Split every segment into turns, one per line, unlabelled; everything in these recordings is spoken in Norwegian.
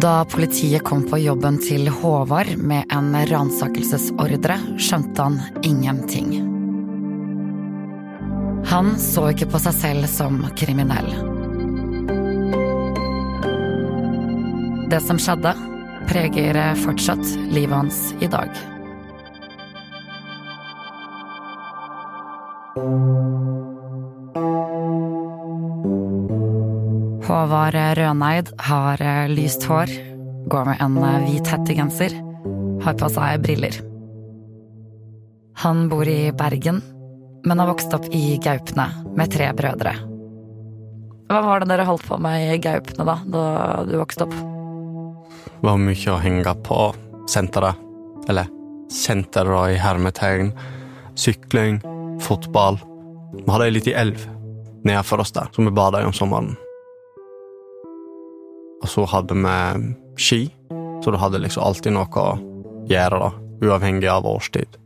Da politiet kom på jobben til Håvard med en ransakelsesordre, skjønte han ingenting. Han så ikke på seg selv som kriminell. Det som skjedde, preger fortsatt livet hans i dag. Håvard Røneid har lyst hår, går med en hvit hettegenser, har på seg briller. Han bor i Bergen, men har vokst opp i Gaupne med tre brødre. Hva var det dere holdt på med i Gaupne da, da du vokste opp?
Det var mye å henge på senteret. Eller senteret i hermetegn. Sykling, fotball. Vi hadde ei lita elv nedenfor oss der, som vi bada i om sommeren. Og så hadde vi ski, så du hadde liksom alltid noe å gjøre, da, uavhengig av årstid.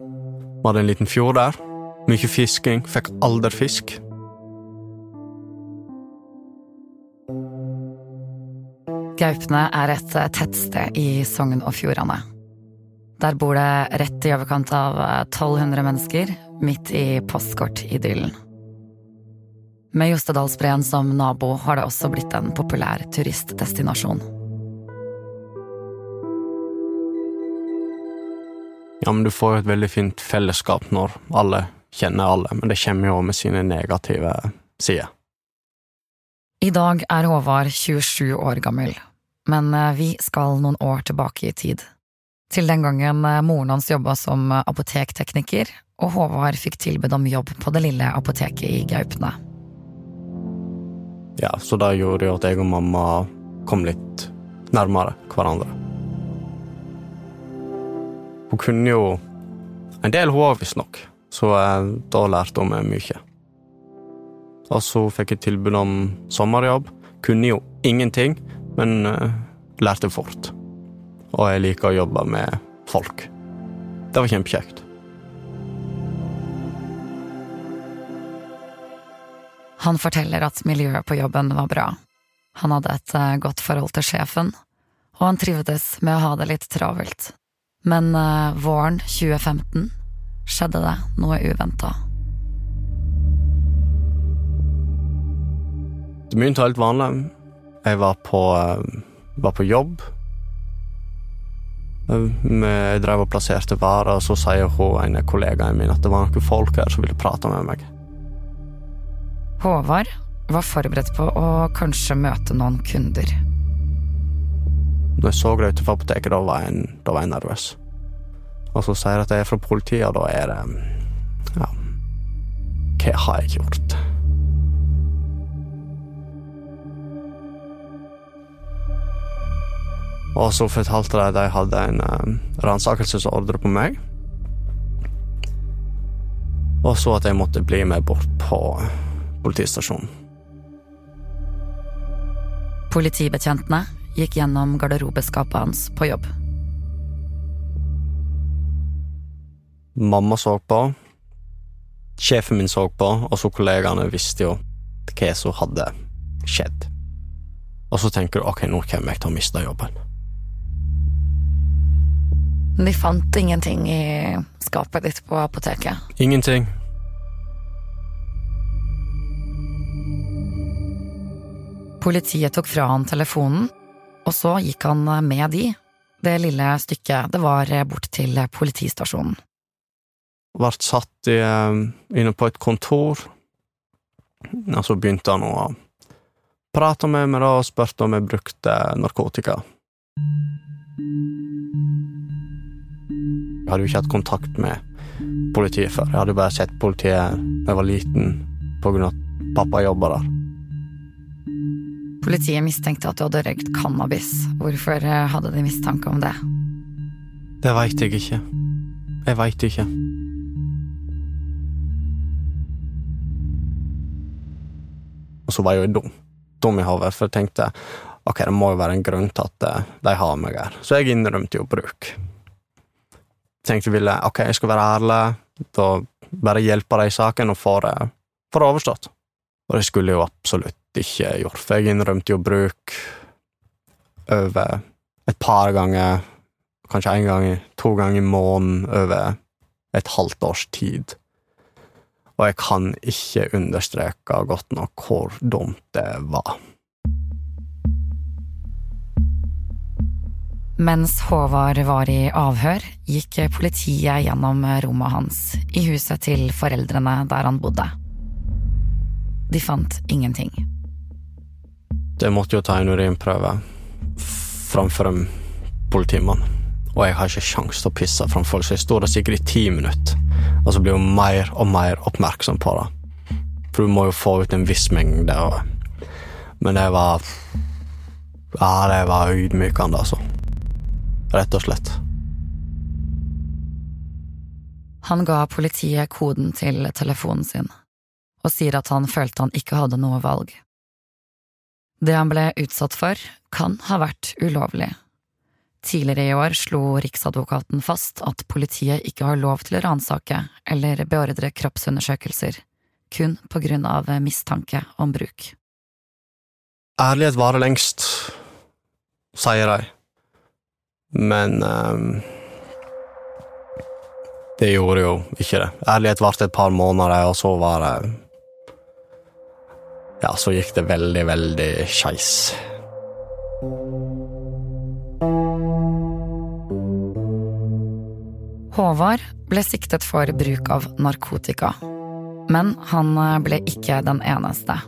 Vi hadde en liten fjord der. Mye fisking. Fikk aldri fisk.
Gaupne er et tettsted i Sogn og Fjordane. Der bor det rett i overkant av 1200 mennesker, midt i postkortidyllen. Med Jostedalsbreen som nabo har det også blitt en populær turistdestinasjon.
Ja, men Du får jo et veldig fint fellesskap når alle kjenner alle, men det kommer jo med sine negative sider.
I dag er Håvard 27 år gammel, men vi skal noen år tilbake i tid. Til den gangen moren hans jobba som apotektekniker, og Håvard fikk tilbud om jobb på det lille apoteket i Gaupne.
Ja, så det gjorde jo at jeg og mamma kom litt nærmere hverandre. Hun kunne jo en del, hun òg, visstnok, så eh, da lærte hun meg mye. Og så fikk jeg tilbud om sommerjobb. Kunne jo ingenting, men uh, lærte fort. Og jeg liker å jobbe med folk. Det var kjempekjekt.
Han forteller at miljøet på jobben var bra. Han hadde et uh, godt forhold til sjefen, og han trivdes med å ha det litt travelt. Men uh, våren 2015 skjedde det noe uventa.
Det begynte helt vanlig. Jeg var på, var på jobb. Jeg drev og plasserte varer, og så sier hun en av kollegaene min at det var noen folk her som ville prate med meg.
Håvard var forberedt på å kanskje møte noen kunder.
Når jeg så det utenfor apoteket, da var, jeg, da var jeg nervøs. Og så sier jeg at jeg er fra politiet, og da er det Ja, hva har jeg gjort? Og så fortalte de at de hadde en uh, ransakelsesordre på meg. Og så at jeg måtte bli med bort på politistasjonen.
Politibetjentene gikk gjennom garderobeskapet hans på jobb.
Mamma så på, sjefen min så på, og så kollegaene visste jo hva som hadde skjedd. Og så tenker du ok, nå kommer jeg til å miste jobben.
De fant ingenting i skapet ditt på apoteket?
Ingenting.
Politiet tok fra han telefonen, og så gikk han med de. Det lille stykket det var bort til politistasjonen.
Ble satt i, inne på et kontor, og så begynte han å prate med meg og spurte om jeg brukte narkotika. Jeg hadde jo ikke hatt kontakt med politiet før. Jeg hadde bare sett politiet da jeg var liten, på grunn av at pappa jobba der.
Politiet mistenkte at du hadde røykt cannabis. Hvorfor hadde de mistanke om det?
Det veit jeg ikke. Jeg veit ikke. Og så var jeg jo dum. Dum i hodet, for jeg tenkte ok, det må jo være en grunn til at de har meg her. Så jeg innrømte jo bruk. Tenkte ville ok, jeg skal være ærlig, da bare hjelpe dem i saken og få det, det overstått. Og det skulle jo absolutt ikke gjort, for jeg innrømte jo bruk. over et par ganger, kanskje en gang, to ganger i måneden over et halvt års tid. Og jeg kan ikke understreke godt nok hvor dumt det var.
Mens Håvard var i avhør, gikk politiet gjennom rommet hans i huset til foreldrene der han bodde. De fant ingenting.
Det måtte jo ta en urinprøve framfor en politimann, og jeg har ikke sjans til å pisse framfor folk, så jeg står der sikkert i ti minutter, og så blir hun mer og mer oppmerksom på det. For du må jo få ut en viss mengde, og... men det var Ja, det var ydmykende, altså rett og slett.
Han ga politiet koden til telefonen sin, og sier at han følte han ikke hadde noe valg. Det han ble utsatt for, kan ha vært ulovlig. Tidligere i år slo Riksadvokaten fast at politiet ikke har lov til å ransake eller beordre kroppsundersøkelser, kun på grunn av mistanke om bruk.
Ærlighet varer lengst, sier de. Men um, Det gjorde jo ikke det. Ærlighet varte et par måneder, og så var det Ja, så gikk det veldig, veldig skeis.
Håvard ble siktet for bruk av narkotika, men han ble ikke den eneste.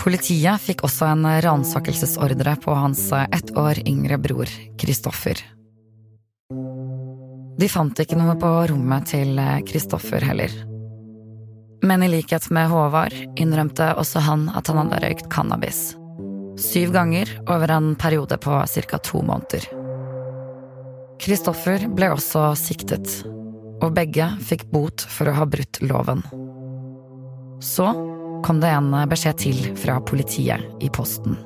Politiet fikk også en ransakelsesordre på hans ett år yngre bror, Kristoffer. De fant ikke noe på rommet til Kristoffer heller. Men i likhet med Håvard innrømte også han at han hadde røykt cannabis. Syv ganger over en periode på ca. to måneder. Kristoffer ble også siktet, og begge fikk bot for å ha brutt loven. Så kom det en beskjed til fra politiet i posten.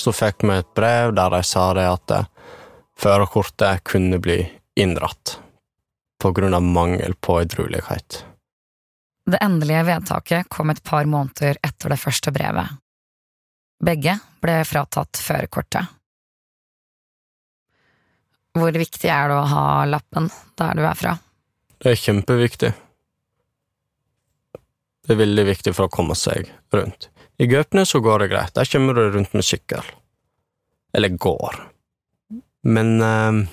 Så fikk vi et brev der de sa det at førerkortet kunne bli inndratt på grunn av mangel på edruelighet.
Det endelige vedtaket kom et par måneder etter det første brevet. Begge ble fratatt førerkortet. Hvor viktig er det å ha lappen der du er fra?
Det er kjempeviktig. Det er veldig viktig for å komme seg rundt. I Gaupne så går det greit, der kommer du rundt med sykkel. Eller går. Men eh,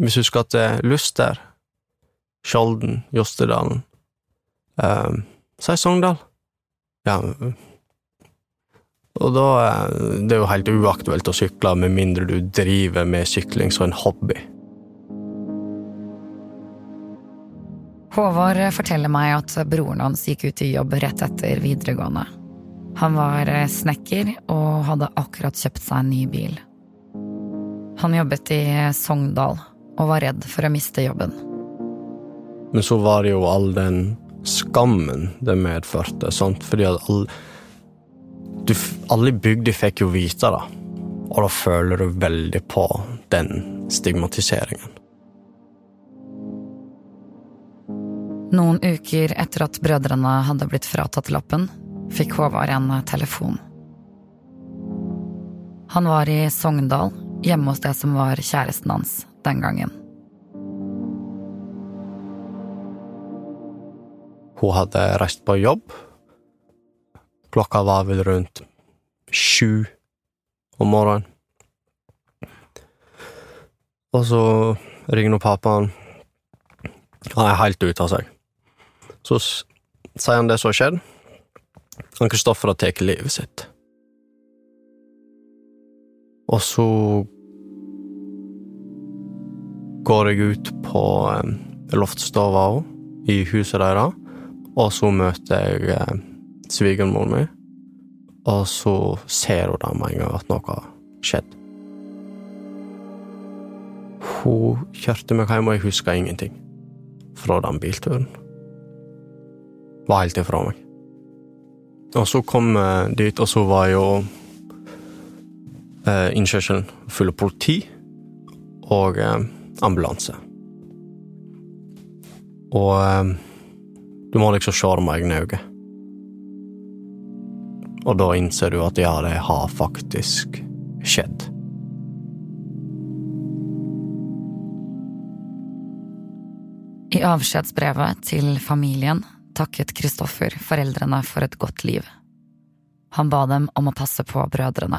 hvis du skal til Luster, Skjolden, Jostedalen um, Så er Sogndal. Ja Og da eh, Det er jo helt uaktuelt å sykle med mindre du driver med sykling som en hobby.
Håvard forteller meg at broren hans gikk ut i jobb rett etter videregående. Han var snekker og hadde akkurat kjøpt seg en ny bil. Han jobbet i Sogndal og var redd for å miste jobben.
Men så var det jo all den skammen det medførte, sant? fordi at alle, du, alle i bygda fikk jo vite det, og da føler du veldig på den stigmatiseringen.
Noen uker etter at brødrene hadde blitt fratatt lappen, fikk Håvard en telefon. Han var i Sogndal, hjemme hos det som var kjæresten hans den gangen.
Hun hadde reist på jobb. Klokka var vel rundt sju om morgenen. Og så ringer pappaen. Han er helt ute av seg. Så sier han det som har skjedd. Han Kristoffer har tatt livet sitt. Og så går jeg ut på eh, loftstova i huset deres, og så møter jeg eh, svigermoren min, og så ser hun da med en gang at noe har skjedd. Hun kjørte meg hjem, og jeg husker ingenting fra den bilturen var helt ifra meg. Og så kom jeg dit, og så var jo eh, innkjørselen full av politi og eh, ambulanse. Og eh, du må liksom se det med egne øyne. Og da innser du at ja, det har faktisk skjedd.
I avskjedsbrevet til familien takket Kristoffer foreldrene for et godt liv. Han ba dem om å passe på brødrene.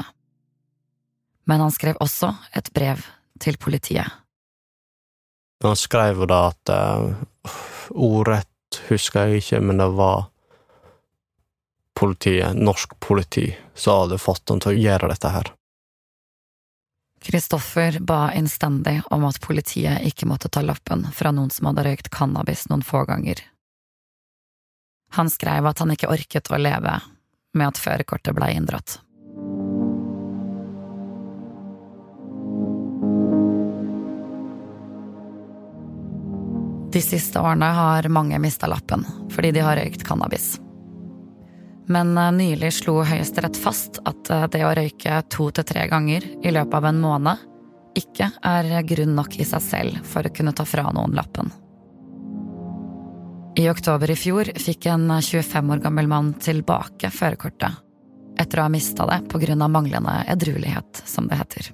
Men han skrev også et brev til politiet.
Han skrev da at uh, Ordrett husker jeg ikke, men det var politiet, norsk politi, som hadde fått han til å gjøre dette her.
Kristoffer ba innstendig om at politiet ikke måtte ta lappen fra noen som hadde røykt cannabis noen få ganger. Han skrev at han ikke orket å leve med at førerkortet blei inndratt. De siste årene har mange mista lappen fordi de har røykt cannabis. Men eh, nylig slo Høyesterett fast at eh, det å røyke to til tre ganger i løpet av en måned ikke er grunn nok i seg selv for å kunne ta fra noen lappen. I oktober i fjor fikk en 25 år gammel mann tilbake førerkortet etter å ha mista det pga. manglende edruelighet, som det heter.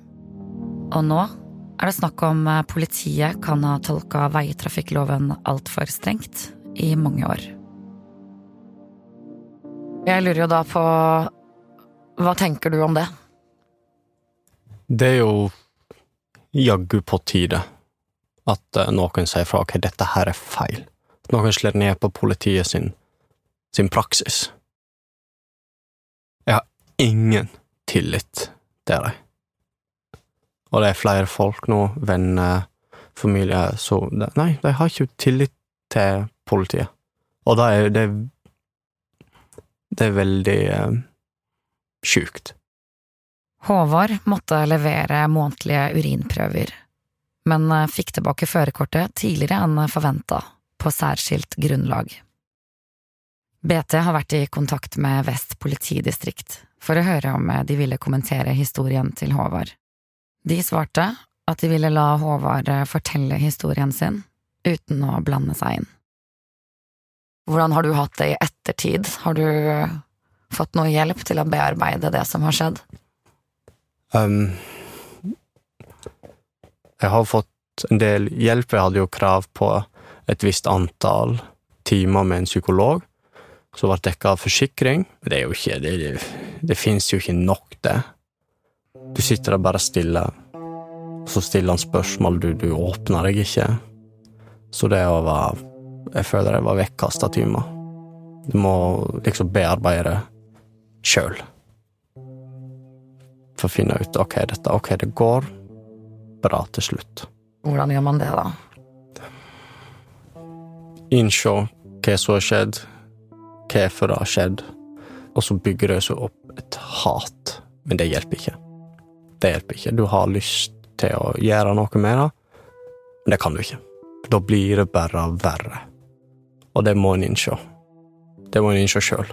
Og nå er det snakk om eh, politiet kan ha tolka veitrafikkloven altfor strengt i mange år. Jeg lurer jo da på Hva tenker du om det?
Det er jo jaggu på tide at eh, noen sier fra ok, dette her er feil. At noen slår ned på politiet sin, sin praksis. Jeg har ingen tillit til dem. Og det er flere folk nå, venner, familie, så Nei, de har ikke tillit til politiet. Og det er det det er veldig eh, sjukt.
Håvard måtte levere månedlige urinprøver, men eh, fikk tilbake førerkortet tidligere enn forventa, på særskilt grunnlag. BT har vært i kontakt med Vest politidistrikt for å høre om de ville kommentere historien til Håvard. De svarte at de ville la Håvard fortelle historien sin uten å blande seg inn. Hvordan har du hatt det i ettertid? Har du fått noe hjelp til å bearbeide det som har skjedd?
Um, jeg har fått en del hjelp. Jeg hadde jo krav på et visst antall timer med en psykolog, som ble dekka av forsikring. Det er jo ikke Det, det, det fins jo ikke nok, det. Du sitter der bare stille, og så stiller han spørsmål, du, du åpner deg ikke. Så det å være Jeg føler jeg var vekkasta timer. Du må liksom bearbeide det sjøl. For å finne ut ok, dette, ok, det går bra til slutt.
Hvordan gjør man det, da?
Innsjå hva som har skjedd, hvorfor det har skjedd, og så bygger det seg opp et hat. Men det hjelper ikke. Det hjelper ikke. Du har lyst til å gjøre noe med det, men det kan du ikke. Da blir det bare verre. Og det må en innse. Det må en innse sjøl.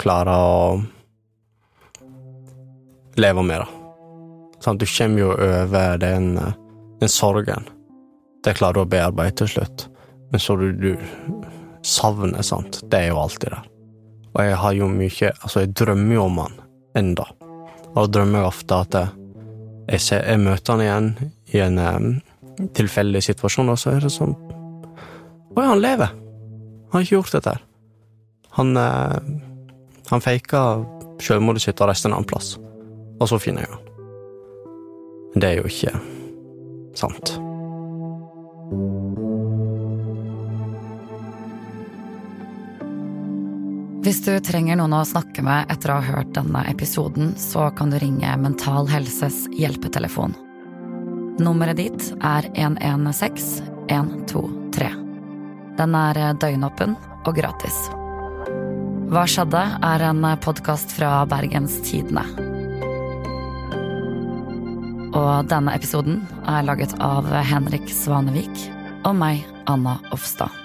Klare å leve med det. Sånn, du kommer jo over den, den sorgen. Det klarer du å bearbeide til slutt. Men så du, du savner, sant. Det er jo alltid der. Og jeg har jo mye Altså, jeg drømmer jo om han enda. Og da drømmer jeg ofte at jeg, ser, jeg møter han igjen i en um, tilfeldig situasjon, og så er det sånn Oi, han lever! Han har ikke gjort dette her. Han uh, Han faka selvmordet sitt og reiste en annen plass og så finner jeg han. Men det er jo ikke sant.
Hvis du trenger noen å snakke med etter å ha hørt denne episoden, så kan du ringe Mental Helses hjelpetelefon. Nummeret ditt er 116 123. Den er døgnåpen og gratis. Hva skjedde? er en podkast fra Bergens Tidende. Og denne episoden er laget av Henrik Svanevik og meg, Anna Offstad.